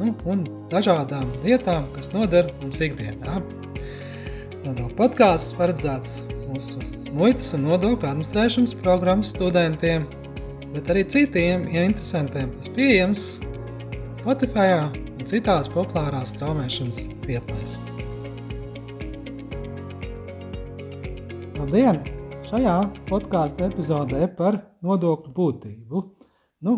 nu, un dažādām lietām, kas noder mums ikdienā. Nodokļu podkāsts paredzēts mūsu muitas un nodokļu administrēšanas programmas studentiem, bet arī citiem ja interesantiem. Tas pieejams Spotify un citās populārās straumēšanas vietnēs. Labdien! Šajā podkāstu epizodē par nodokļu būtību. Nu,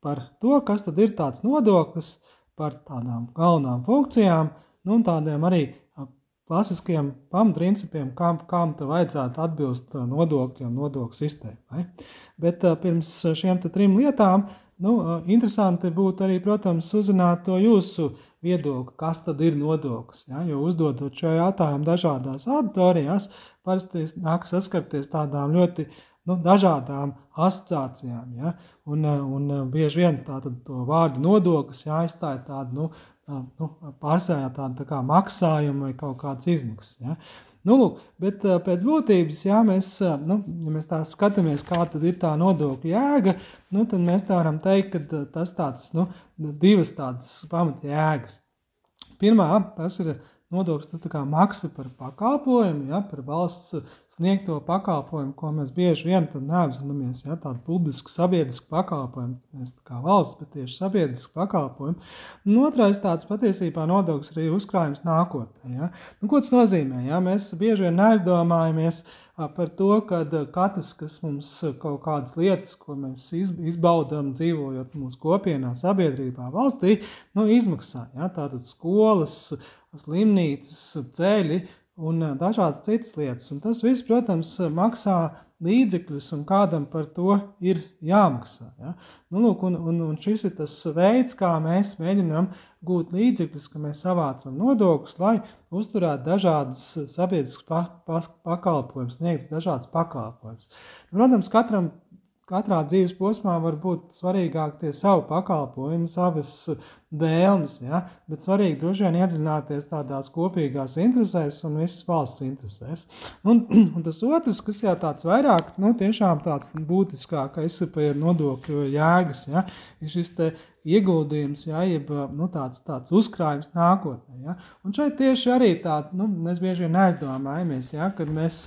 par to, kas tad ir tāds nodoklis, par tādām galvenām funkcijām, nu, un tādiem arī klasiskiem pamatprincipiem, kam, kam te vajadzētu atbilst nodokļiem, nodokļu sistēmai. Bet pirms šiem trim lietām, nu, interesanti būtu arī, protams, uzzināt to jūsu viedokli, kas tad ir nodoklis. Ja? Jo uzdodot šo jautājumu dažādās auditorijās, parasti nāk saskarties tādām ļoti uh, nu, dažādām asociācijām. Ja? Un, eh, un eh, bieži vien tātad, to vārdu nodoklis jāizstāja tādu nu, nu, pārsējā tādu tā kā maksājumu vai kaut kādas izmaksas. Ja? Nu, lūk, bet eh, pēc būtības, ja mēs, nu, ja mēs tā skatāmies, kāda ir tā nodokļa jēga, nu, tad mēs tā varam teikt, ka tas tāds, nu, divas tādas pamatjēgas. Pirmā, tas ir nodoklis, tas kā maksa par pakalpojumu, ja, par valsts sniegto pakalpojumu, ko mēs bieži vien neapzināmies, ja, tādu publisku sabiedrisku pakalpojumu, nevis kā valsts, bet tieši sabiedrisku pakalpojumu. Un otrais tāds patiesībā nodoklis arī uzkrājums nākotnē. Ja. Nu, ko tas nozīmē? Ja? Mēs bieži vien neaizdomājamies par to, ka katrs, kas mums kaut kādas lietas, ko mēs izbaudām dzīvojot mūsu kopienā, sabiedrībā, valstī, nu, izmaksā. Ja? Tātad skolas, slimnīcas, ceļi un dažādas citas lietas. Un tas viss, protams, maksā līdzekļus, un kādam par to ir jāmaksā. Ja? Nu, lūk, un, un, un šis ir tas veids, kā mēs mēģinām gūt līdzekļus, ka mēs savācam nodokļus, lai uzturētu dažādas sabiedriskas pa, pa, pakalpojumus, sniegtu dažādas pakalpojumus. Protams, katram katrā dzīves posmā var būt svarīgāk tie savu pakalpojumu, savas vēlmes, ja? bet svarīgi droši vien iedziļināties tādās kopīgās interesēs un visas valsts interesēs. Un, un tas otrs, kas jau tāds vairāk, nu tiešām tāds būtiskākais ir nodokļu jēgas, ja? ir šis te ieguldījums, ja, jeb nu, tāds, tāds uzkrājums nākotnē. Ja. Un šeit tieši arī tāda, nu, mēs bieži vien aizdomājamies, ja, kad mēs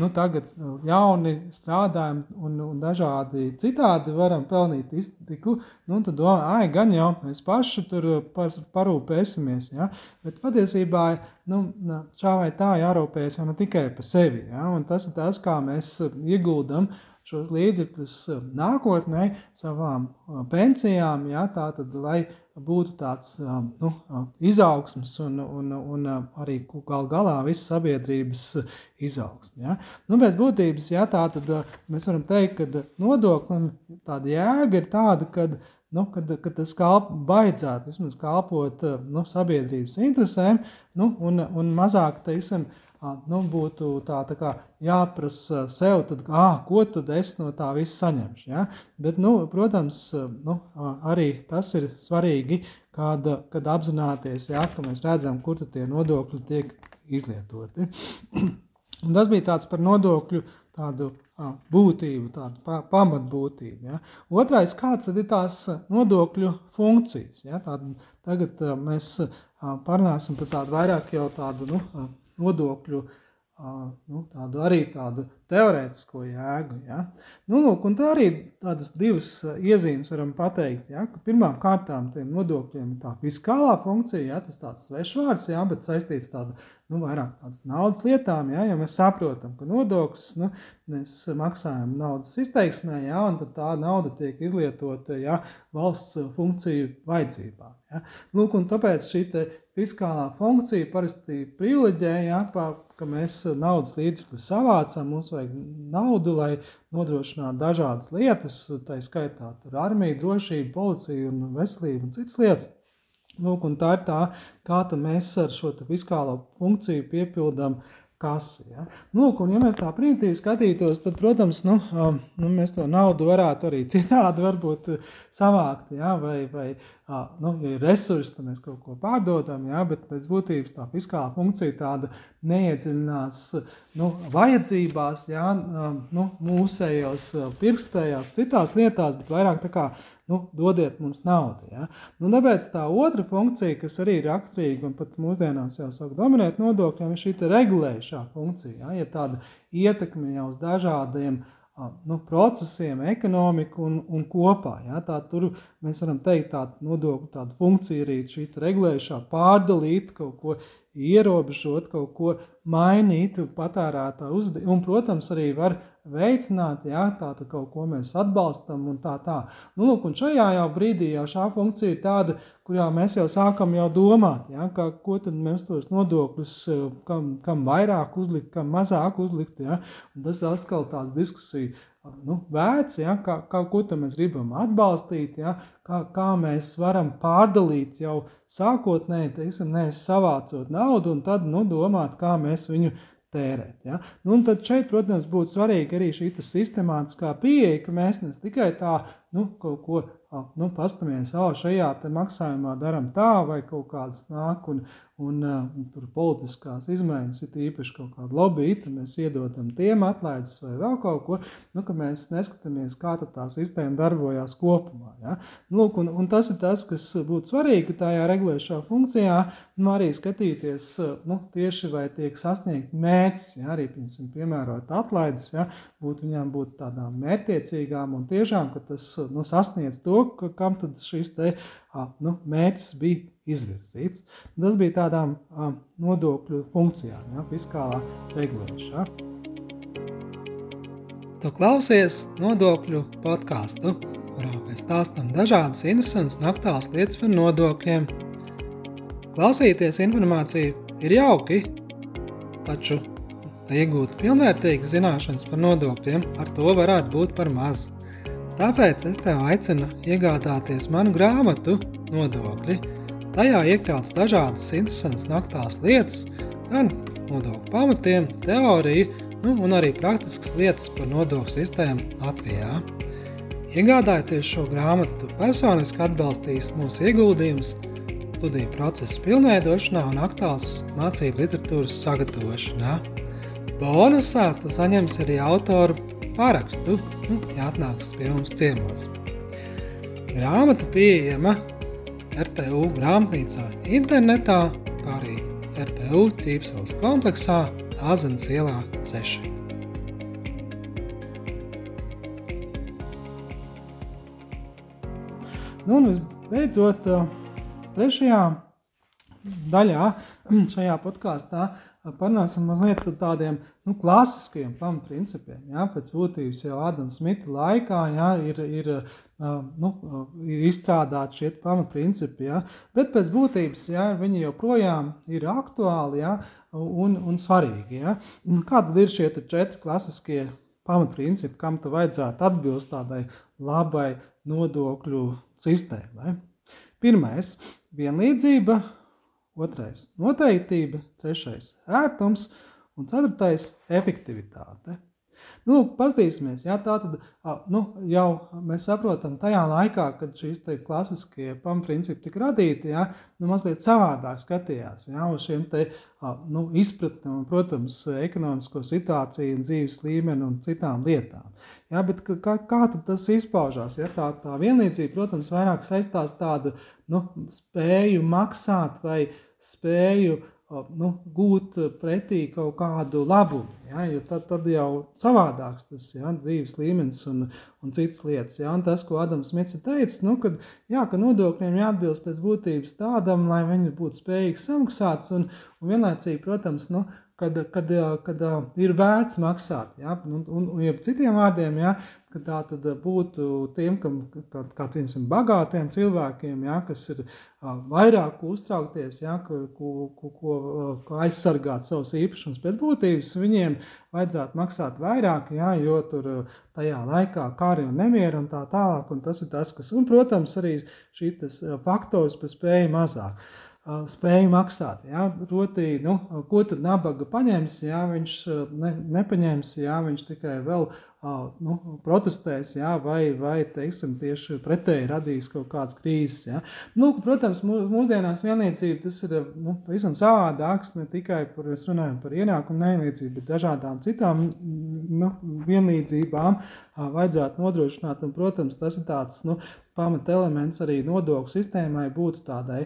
nu, tagad jauni strādājam un, un dažādi citādi varam pelnīt iztiku, nu, tad domā, ai, gan jau mēs paši tur par, parūpēsimies, ja. bet patiesībā nu, šā vai tā jārūpējas jau ne tikai par sevi, ja, un tas ir tas, kā mēs ieguldam šos līdzekļus eh, nākotnē savām eh, pensijām, ja, tātad, lai būtu tāds eh, nu, izaugsms un, un, un arī gal galā visas sabiedrības izaugsme. Ja. Nu, pēc būtības, ja, tātad mēs varam teikt, ka nodoklim tāda jēga ir tāda, kad nu, kad, kad tas kalp, vajadzētu vismaz kalpot nu, sabiedrības interesēm, nu, un, un mazāk, teiksim, nu, būtu tā, tā kā jāprasa sev, tad, ah, ko tad es no tā visa saņemšu. Ja? Bet, nu, protams, nu, arī tas ir svarīgi, kad, kad apzināties, ja, ka mēs redzam, kur tie nodokļi tiek izlietoti. Un tas bija tāds par nodokļu tādu būtību, tādu pa, pamatbūtību. Ja. Otrais, kāds tad ir tās nodokļu funkcijas? Ja. Tād, tagad mēs parunāsim par tādu vairāk jau tādu nu, nodokļu nu, tādu arī tādu teorētisko jēgu. Ja? Nu, lūk, tā arī tādas divas iezīmes varam pateikt. Ja? Pirmām kārtām tiem nodokļiem ir tā fiskālā funkcija, ja? tas tāds svešvārds, ja? bet saistīts tāda, nu, vairāk tādas naudas lietām, ja? jo mēs saprotam, ka nodoklis, nu, mēs maksājam naudas izteiksmē, ja? un tā nauda tiek izlietota ja? valsts funkciju vajadzībām. Ja? Lūk, tāpēc šī fiskālā funkcija parasti privileģē, ja, pa, ka mēs naudas līdzekļus savācam, mums vajag naudu, lai nodrošinātu dažādas lietas, tā skaitā armija, drošība, policija un veselība un citas lietas. Lūk, un tā ir tā, kā mēs ar šo fiskālo funkciju piepildām kasi. Ja? Nu, lūk, un, ja mēs tā primitīvi skatītos, tad, protams, nu, um, nu, mēs to naudu varētu arī citādi varbūt savākt, ja? vai, vai nu, ja ir resursi, tad mēs kaut ko pārdodam, ja? bet pēc būtības tā fiskāla funkcija tāda neiedziļinās nu, vajadzībās, ja? nu, mūsējos pirkspējās, citās lietās, bet vairāk tā kā nu, dodiet mums naudu. Ja? Nu, tāpēc tā otra funkcija, kas arī ir raksturīga un pat mūsdienās jau sāk dominēt nodokļiem, ir šī regulējušā funkcija. Ja? Ir tāda ietekme jau uz dažādiem nu, procesiem, ekonomiku un, un kopā. Ja? Tā, tur mēs varam teikt, tāda nodokļu tāda funkcija arī šī regulējušā pārdalīt kaut ko ierobežot, kaut ko mainīt patērētāju uzvedību. Un, protams, arī var veicināt, ja tāda kaut ko mēs atbalstam un tā tā. Nu, lūk, un šajā jau brīdī jau šā funkcija ir tāda, kurā mēs jau sākam jau domāt, ja, kā, ko tad mēs tos nodokļus, kam, kam vairāk uzlikt, kam mazāk uzlikt. Ja. Un tas atkal tāds diskusija nu, vērts, ja, kā, kā, ko mēs gribam atbalstīt, ja, kā, kā mēs varam pārdalīt jau sākotnēji, teiksim, nevis savācot naudu un tad nu, domāt, kā mēs viņu tērēt. Ja? Nu, tad šeit, protams, būtu svarīgi arī šī sistemātiskā pieeja, ka mēs ne tikai tā nu, kaut ko nu, pastamies, oh, šajā maksājumā darām tā, vai kaut kādas nāk un, un, un tur politiskās izmaiņas, ir īpaši kaut kāda lobby, tad mēs iedodam tiem atlaides vai vēl kaut ko, nu, ka mēs neskatāmies, kā tā sistēma darbojās kopumā. Ja? Lūk, un, un tas ir tas, kas būtu svarīgi, ka tajā regulējušā funkcijā nu, arī skatīties nu, tieši vai tiek sasniegt mērķis, ja? arī, piemēram, piemērot atlaides, ja? būtu viņām būt tādām mērķiecīgām un tiešām, ka tas nu, sasniedz to, ka, kam tad šis te, nu, mērķis bija izvirzīts. Tas bija tādām nodokļu funkcijām, ja, fiskālā regulēšana. Tu klausies nodokļu podkāstu, kurā mēs stāstām dažādas interesantas un aktuālas lietas par nodokļiem. Klausīties informāciju ir jauki, taču, lai iegūtu pilnvērtīgas zināšanas par nodokļiem, ar to varētu būt par maz. Tāpēc es tev aicinu iegādāties manu grāmatu Nodokļi – Tajā iekļauts dažādas interesantas naktās lietas, gan nodokļu pamatiem, teoriju, nu, un arī praktiskas lietas par nodokļu sistēmu Latvijā. Iegādājoties šo grāmatu, personiski atbalstīs mūsu ieguldījumus studiju procesa pilnveidošanā un aktuāls mācību literatūras sagatavošanā. Bonusā tu saņemsi arī autoru parakstu, nu, ja atnāks pie mums ciemos. Grāmata pieejama RTU grāmatnīcā internetā, kā arī RTU ķīpseles kompleksā Āzenes ielā 6. Nu, un visbeidzot, trešajā daļā šajā podkāstā parunāsim mazliet par tādiem nu, klasiskiem pamatprincipiem. Ja? Pēc būtības jau Ādams Smita laikā ja, ir, ir, nu, ir izstrādāti šie pamatprincipi, ja? bet pēc būtības ja, viņi joprojām ir aktuāli ja, un, un svarīgi. Ja? Un kā tad ir šie četri klasiskie pamatprincipi, kam tam vajadzētu atbilst tādai labai nodokļu sistēmai? Pirmais - vienlīdzība otrais - noteiktība, trešais - ērtums un ceturtais - efektivitāte. Nu, paskatīsimies, jā, tā tad nu, jau mēs saprotam tajā laikā, kad šīs klasiskie pamatprincipi tika radīti, jā, nu, mazliet savādāk skatījās jā, uz šiem te, nu, izpratni un, protams, ekonomisko situāciju un dzīves līmeni un citām lietām. Jā, bet kā, kā tas izpaužās? Ja? Tā, tā vienlīdzība, protams, vairāk saistās tādu nu, spēju maksāt vai spēju uh, nu, gūt pretī kaut kādu labumu. Ja, jo tad, tad jau savādāks tas ja, dzīves līmenis un, un citas lietas. Ja, un tas, ko Adams Smits ir teicis, nu, kad, jā, ka nodokļiem jāatbilst pēc būtības tādam, lai viņi būtu spējīgi samaksāts un, un vienlaicīgi, protams, nu, kad, kad, kad ir vērts maksāt. Ja? Un, un, un, un citiem vārdiem, ja? ka tā tad būtu tiem, kam, kā, kā no bagātiem cilvēkiem, ja? kas ir vairāk uztraukties, ja? ko, ko, ko, ko aizsargāt savus īpašumus pēc būtības, viņiem vajadzētu maksāt vairāk, ja? jo tur tajā laikā kari un nemieri un tā tālāk, un tas ir tas, kas, un, protams, arī šis faktors par spēju mazāk spēju maksāt. Ja? Proti, nu, ko tad nabaga paņems, ja viņš ne, nepaņems, ja viņš tikai vēl nu, protestēs, ja? vai, vai teiksim, tieši pretēji radīs kaut kādas krīzes. Ja? Nu, protams, mūsdienās vienlīdzība tas ir nu, pavisam savādāks, ne tikai par, runājam par ienākumu nevienlīdzību, bet dažādām citām nu, vienlīdzībām vajadzētu nodrošināt. Un, protams, tas ir tāds nu, pamatelements arī nodokļu sistēmai būtu tādai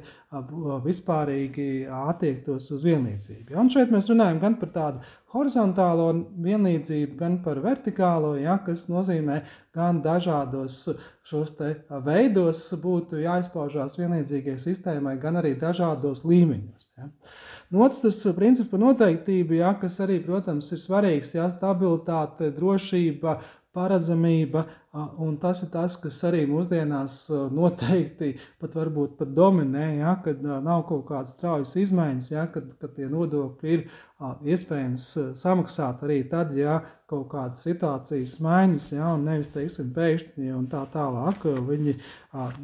vispārīgi attiektos uz vienlīdzību. Ja? Un šeit mēs runājam gan par tādu horizontālo vienlīdzību, gan par vertikālo, ja? kas nozīmē gan dažādos šos te veidos būtu jāizpaužās vienlīdzīgai sistēmai, gan arī dažādos līmeņos. Ja? Otrs tas principa noteiktība, ja, kas arī, protams, ir svarīgs, ja, stabilitāte, drošība, paredzamība, un tas ir tas, kas arī mūsdienās noteikti pat varbūt pat dominē, ja, kad nav kaut kādas straujas izmaiņas, ja, kad, kad tie nodokļi ir iespējams samaksāt arī tad, ja kaut kādas situācijas mainas, ja, un nevis, teiksim, pēkšņi un tā tālāk viņi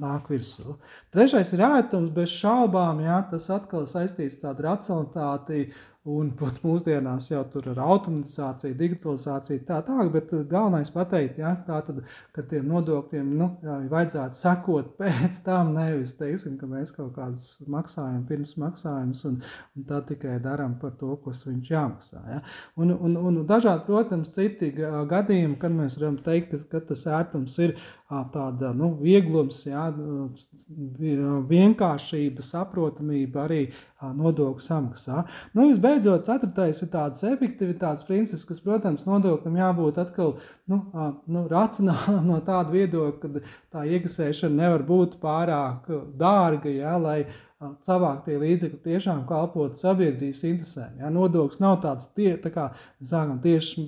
nāk virsū. Trešais ir ētums bez šaubām, ja, tas atkal saistīts tāda racionalitāti Un pat mūsdienās jau tur ir automatizācija, digitalizācija, tā tālāk, bet galvenais pateikt, ja, tā tad, ka tiem nodokļiem nu, vajadzētu sekot pēc tam, nevis teiksim, ka mēs kaut kādus maksājam pirms maksājumus un, un tā tikai darām par to, kas viņš jāmaksā. Ja. Un, un, un dažādi, protams, citi gadījumi, kad mēs varam teikt, ka, ka tas ērtums ir tāda nu, vieglums, jā, vienkāršība, saprotamība arī nodokļu samaksā. Nu, visbeidzot, ceturtais ir tāds efektivitātes princips, kas, protams, nodokļam jābūt atkal nu, nu, racionālam no tāda viedokļa, ka tā iekasēšana nevar būt pārāk dārga, jā, lai savāktie līdzekļi tiešām kalpotu sabiedrības interesēm. Ja? Nodoklis nav tāds tie, tā kā sākam, tieši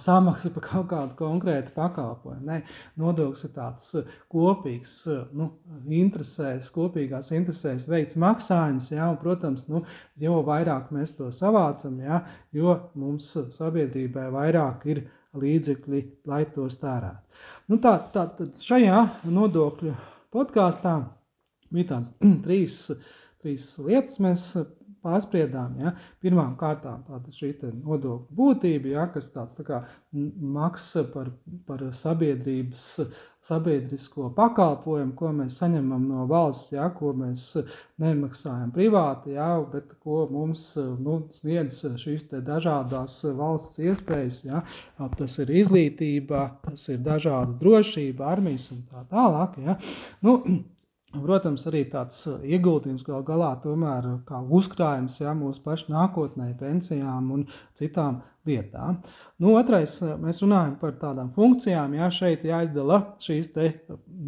samaksa par kaut kādu konkrētu pakalpojumu. Ne? Nodoklis ir tāds kopīgs, nu, interesēs, kopīgās interesēs veikts maksājums, ja? un, protams, nu, jo vairāk mēs to savācam, ja? jo mums sabiedrībai vairāk ir līdzekļi, lai tos tērētu. Nu, tā, tā, šajā nodokļu podkāstā bija tādas trīs, trīs lietas, mēs pārspriedām. Ja. Pirmām kārtām šī nodokļu būtība, ja, kas tāds tā kā maksa par, par sabiedrības, sabiedrisko pakalpojumu, ko mēs saņemam no valsts, ja, ko mēs nemaksājam privāti, ja, bet ko mums nu, sniedz šīs dažādas valsts iespējas. Ja. Tas ir izglītība, tas ir dažāda drošība, armijas un tā tālāk. Ja. Nu, Protams, arī tāds uh, ieguldījums gal galā tomēr kā uzkrājums ja, mūsu pašu nākotnē, pensijām un citām lietā. Nu, otrais, eh, mēs runājam par tādām funkcijām. Jā, šeit jāizdala šīs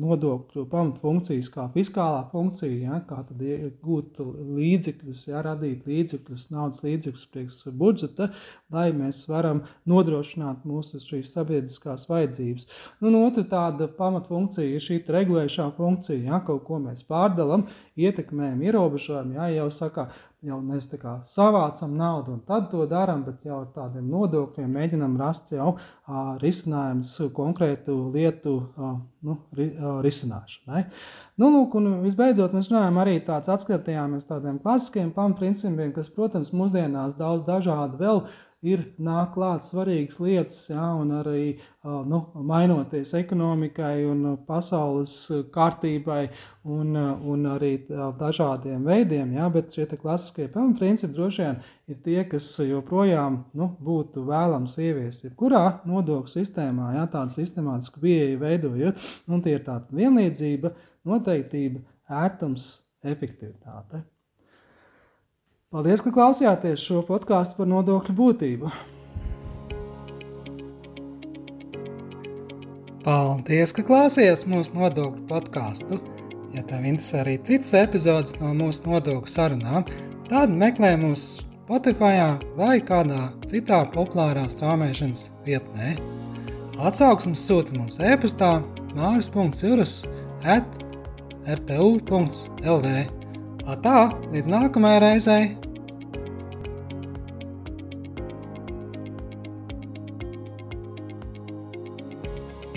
nodokļu pamatfunkcijas, kā fiskālā funkcija, jā, kā tad gūt līdzekļus, jā, radīt līdzekļus, naudas līdzekļus priekš budžeta, lai mēs varam nodrošināt mūsu šīs sabiedriskās vajadzības. Nu, un otra tāda pamatfunkcija ir šī regulējušā funkcija, jā, kaut ko mēs pārdalam, ietekmējam, ierobežojam, jā, jau saka, jau mēs tā kā savācam naudu un tad to darām, bet jau ar tādiem nodokļiem mēģinam rast jau risinājums konkrētu lietu nu, ri, risināšanai. Nu, lūk, un visbeidzot, mēs runājam arī tāds atskatījāmies tādiem klasiskiem pamatprincipiem, kas, protams, mūsdienās daudz dažādi vēl ir nāk klāt svarīgas lietas, ja, un arī nu, mainoties ekonomikai un pasaules kārtībai un, un arī dažādiem veidiem, ja, bet šie klasiskie pamatprincipi droši vien ir tie, kas joprojām nu, būtu vēlams ieviest jebkurā nodokļu sistēmā, ja tāda sistemātiska pieeja veidojot, un tie ir tāda vienlīdzība, noteiktība, ērtums, efektivitāte. Paldies, ka klausījāties šo podkāstu par nodokļu būtību. Paldies, ka klausījāties mūsu nodokļu podkāstu. Ja tev interesē arī citas epizodes no mūsu nodokļu sarunām, tad meklē mūsu Spotify vai kādā citā populārā strāmošanas vietnē. Atsauksmes sūta mums e-pastā māris.cirus at rtu.lv. Tā, līdz nākamajai reizei!